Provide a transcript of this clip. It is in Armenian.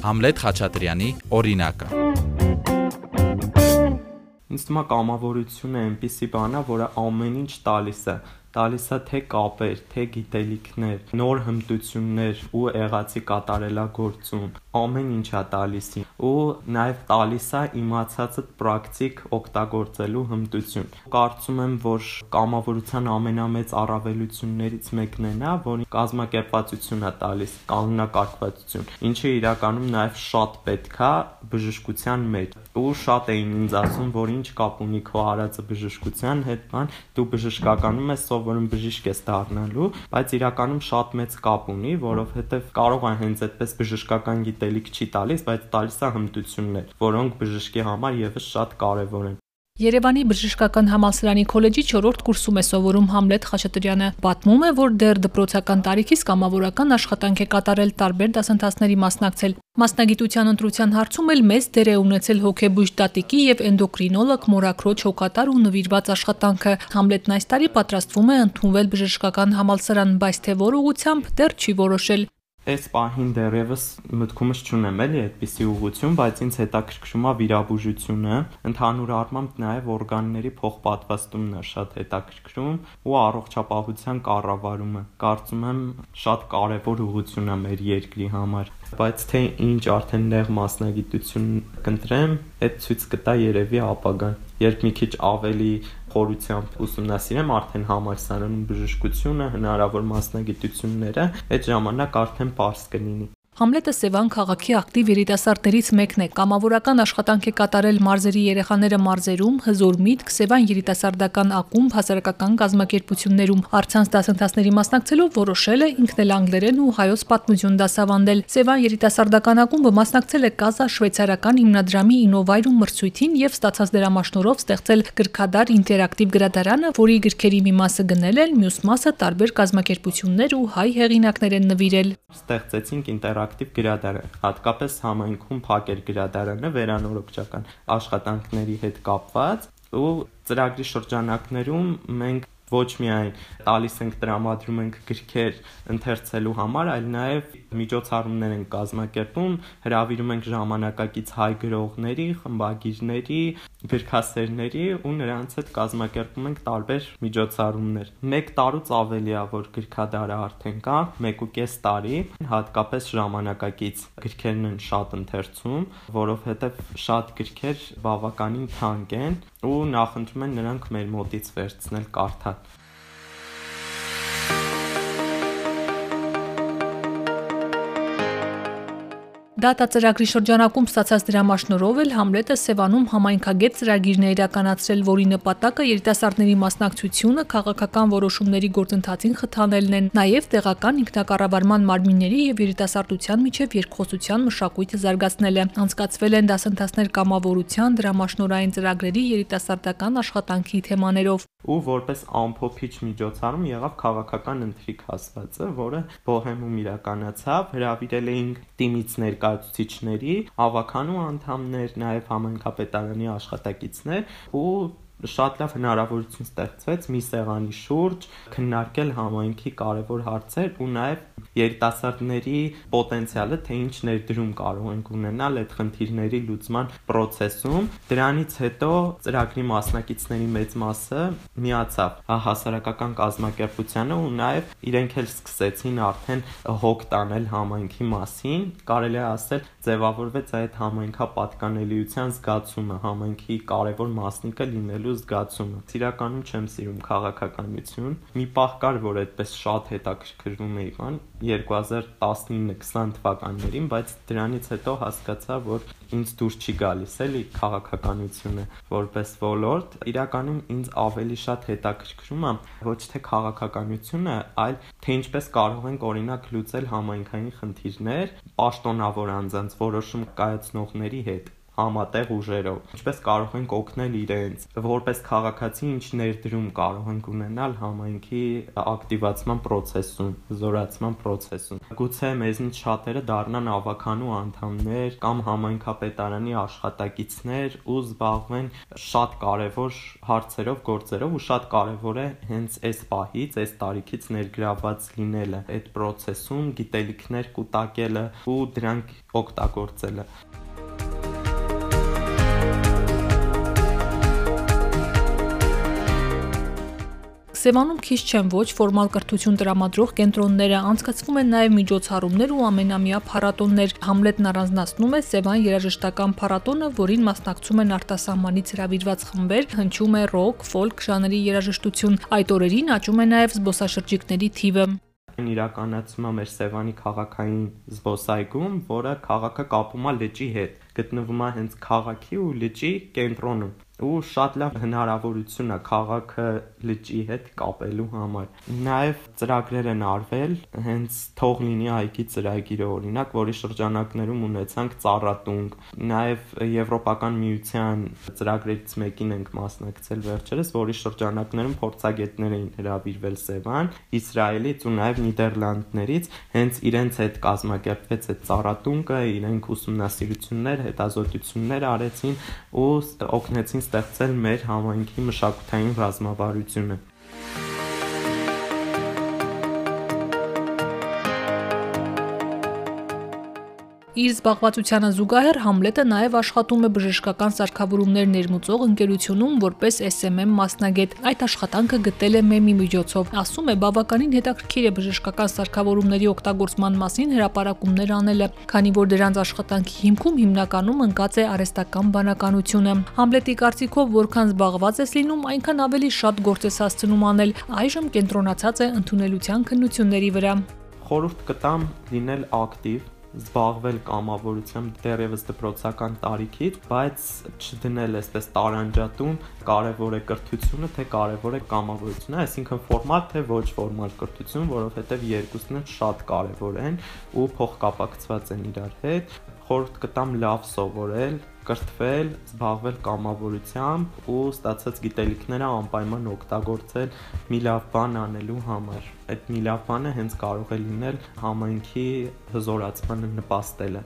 Համլետ Խաչատրյանի օրինակը Ինձ թվում է կամավորությունը այնպիսի բան է, որը ամեն ինչ տալիս է տալիս է թե կապեր, թե գիտելիքներ, նոր հմտություններ ու եղածի կատարելագործում, ամեն ինչ է տալիս ու նաև տալիս է իմացածը պրակտիկ օգտագործելու հմտություն։ Կարծում եմ, որ կամավորության ամենամեծ առավելություններից մեկն է նա, որ կազմակերպվածություն է տալիս, կանոնակարգվածություն, ինչը իրականում նաև շատ պետք է բժշկության մեջ։ Ու շատ էին ինձ ասում, որ ինչ կապ ունի քո արածը բժշկության հետ, բան, դու բժշկականում ես սովորում բժիշկ ես դառնալու, բայց իրականում շատ մեծ կապ ունի, որովհետև կարող է հենց այդպես բժշկական գիտելիք չի տալիս, բայց տալիս է հմտություններ, որոնք բժշկի համար եւս շատ կարեւոր են։ Երևանի բժշկական համալսարանի քոլեջի 4-րդ կուրսում է սովորում Համլետ Խաչատրյանը։ Պատմում է, որ դեռ դպրոցական տարիքից կամավորական աշխատանք է կատարել տարբեր դասընթացների մասնակցել։ Մասնագիտության ընտրության հարցում էլ մեծ դեր է ունեցել հոգեբույժ տատիկի եւ էնդոկրինոլոգ մորակրոջ հոգատար ու նվիրված աշխատանքը։ Համլետն այս տարի պատրաստվում է ընդունվել բժշկական համալսարան, բայց թե որ ուղությամբ դեռ չի որոշել։ Այս պահին դեռևս մտքումս չունեմ էլի այդպիսի ուղություն, բայց ինձ հետաքրքրում է վիրաբուժությունը, ընդհանուր առմամբ նաև օրգանների փոխպատվաստումն է շատ հետաքրքրում ու առողջապահության կառավարումը։ Կարծում եմ շատ կարևոր ուղություն է մեր երկրի համար բայց թե ինչ արդեն նեղ մասնագիտություն կընտրեմ, այդ ցույց կտա երևի ապագան։ Երբ մի քիչ ավելի խորությամբ ուսումնասիրեմ արդեն համալսարանում բժշկությունը, հնարավոր մասնագիտությունները, այդ ժամանակ արդեն པարզ կլինի։ Համլետը Սևան քաղաքի ակտիվ երիտասարդներից մեկն է։ Կամավորական աշխատանք է կատարել մարզերի երեխաները մարզերում, հզոր միտք, Սևան երիտասարդական ակումբ, հասարակական կազմակերպություններում առցանց դասընթացների մասնակցելով որոշել է ինքն էլ անգլերեն ու հայոց պատմություն դասավանդել։ Սևան երիտասարդական ակումբը մասնակցել է Կազա շվեյցարական հիմնադրամի Ինովայրում մրցույթին եւ ստացած դրամաշնորհով ստեղծել գրքադար ինտերակտիվ գրադարանը, որի գրքերի մի մասը գնել են, մյուս մասը տարբեր կազմակերպություններ ու հայ հեղինակներ են նվիրել։ Ստեղծեցինք ինտերակտիվ ինտերակտիվ գրադարան, հատկապես համայնքում փակեր գրադարանը վերանորոգչական աշխատանքների հետ կապված ու ծրագրի շրջանակներում մենք ոչ միայն տալիս ենք տրամադրում ենք գրքեր ընթերցելու համար, այլ նաև միջոցառումներ ենք կազմակերպում, հրավիրում ենք ժամանակակից հայ գրողների, խմբագիրների, գրքասերների ու նրանց հետ կազմակերպում ենք տարբեր միջոցառումներ։ 1 տարուց ավելի է որ գրքադարը արդեն կա, 1.5 տարի, հատկապես ժամանակակից գրքերն են շատ ընթերցում, որովհետև շատ գրքեր բավականին թանկ են ու նախընտրում են նրանք մեր մոտից վերցնել կարդալ։ Դատա-ծրագրի շրջանակում ստացած դրամաշնորհով էլ Համլետը Սևանում համայնքագետ ծրագիրն է իրականացրել, որի նպատակը երիտասարդների մասնակցությունը քաղաքական որոշումների գործընթացին խթանելն են, նաև տեղական ինքնակառավարման մարմինների եւ երիտասարդության միջև երկխոսության մշակույթը զարգացնել է։ Անցկացվել են դասընթացներ կամավորության, դրամաշնորհային ծրագրերի երիտասարդական աշխատանքի թեմաներով ու որպես ամփոփիչ միջոցառում եղավ քաղաքական ընթրիկ հաստացը, որը Բոհեմում իրականացավ, հրավիրել էինք թիմից ներկայացուցիչների, ավականու անդամներ, նաև համանքապետարանի աշխատակիցներ ու շատ լավ հնարավորություն ստեղծվեց մի սեղանի շուրջ քննարկել համայնքի կարևոր հարցեր ու նաև երիտասարդների պոտենցիալը, թե ինչ ներդրում կարող ենք ունենալ այդ խնդիրների լուծման process-ում։ Դրանից հետո ծրագրի մասնակիցների մեծ մասը միացավ հասարակական կազմակերպությանը ու նաև իրենք էլ սկսեցին արդեն հոգ տանել համայնքի մասին։ Կարելի է ասել, ձևավորվեց այդ համայնքապատկանելիության զգացումը, համայնքի կարևոր մասնիկը լինելու լինելու զգացումը։ Իրականում չեմ սիրում քաղաքականություն։ Մի պահ կար, որ այդպես շատ հետաքրքրվում էի, բան 2019-20 թվականներին, բայց դրանից հետո հասկացա, որ ինձ դուր չի գալիս էլի քաղաքականությունը որպես ոլորտ։ Իրականում ինձ ավելի շատ հետաքրքրում է ոչ թե քաղաքականությունը, այլ թե ինչպես կարող ենք օրինակ լուծել համայնքային խնդիրներ պաշտոնավոր անձանց որոշում կայացնողների հետ համատեղ ուժերով։ Ինչպես կարող ենք օգնել իրենց, որպես քաղաքացի ինչ ներդրում կարող ենք ունենալ համայնքի ակտիվացման process-ում, զորացման process-ում։ Գուցե մեզնից շատերը դառնան ավականու անդամներ կամ համայնքապետարանի աշխատակիցներ ու զբաղվեն շատ կարևոր հարցերով, գործերով ու շատ կարևոր է հենց այս պահից, այս տարիքից ներգրաված լինելը այդ process-ում, գիտելիքներ կուտակելը ու դրանք օգտագործելը։ Սևանում քիչ չեն ոչ ֆորմալ կրթություն տրամադրող կենտրոնները, անցկացվում են նաև միջոցառումներ ու ամենամյա փառատոններ։ Համլետն առանձնացնում է Սևան երաժշտական փառատոնը, որին մասնակցում են արտասահմանից հրավիրված խմբեր, հնչում է ռոք, ֆոլք ժանրի երաժշտություն։ Այդ օրերին աճում է նաև զբոսաշրջիկների թիվը իրականացում է մեր Սևանի քաղաքային զբոսայգում, որը քաղաքը կապում է լճի հետ։ Գտնվում է հենց քաղաքի ու լճի կենտրոնում ու շատ լավ հնարավորություն է քաղաքը լճի հետ կապելու համար։ Նաև ծրագրեր են արվել, հենց թող լինի այգի ծրագիրը օրինակ, որի շրջանակներում ունեցանք ծառատունկ։ Նաև Եվրոպական միության ծրագրերից մեկին ենք մասնակցել վերջերս, որի շրջանակներում փորձագետներ էին հրավիրվել Սևան, Իսրայելից ու նաև Նիդերլանդներից, հենց իրենց հետ կազմակերպվեց այդ ծառատունկը, իրենք ուսումնասիրություններ, հետազոտություններ արեցին ու օգնեցին ստեղծել մեր համայնքի մշակութային ռազմավարությունը։ Իր զբաղվածությանը զուգահեռ Համլետը նաև աշխատում է բժշկական սարքավորումներ ներմուծող ընկերությունում որպես SMM մասնագետ։ Այդ աշխատանքը գտել է մեմի միջոցով։ Ասում է, բավականին հետաքրքիր է բժշկական սարքավորումների օգտագործման մասին հրապարակումներ անելը, քանի որ դրանց աշխատանքի հիմքում հիմնականում ընկած է արհեստական բանականությունը։ Համլետի կարծիքով, որքան զբաղված ես լինում, այնքան ավելի շատ գործ ես հասցնում անել։ Այժմ կենտրոնացած է ընդունելության քննությունների վրա։ Խորհուրդ կտամ լինել ակտիվ, զբաղվել կամավորությամբ դեռևս դպրոցական տարիքից, բայց չդնել այսպես տարանջատում կարևոր է կրթությունը, թե կարևոր է կամավորությունը, այսինքն ֆորմալ թե ոչ ֆորմալ կրթություն, որովհետև երկուսն էլ շատ կարևոր են ու փոխկապակցված են իրար հետ խորհուրդ կտամ լավ սովորել, կրթվել, զբաղվել կամավորությամբ ու ստացած գիտելիքները անպայման օգտագործել մի լավ բան անելու համար։ Այդ մի լավ բանը հենց կարող է լինել համայնքի հզորացմանը նպաստելը։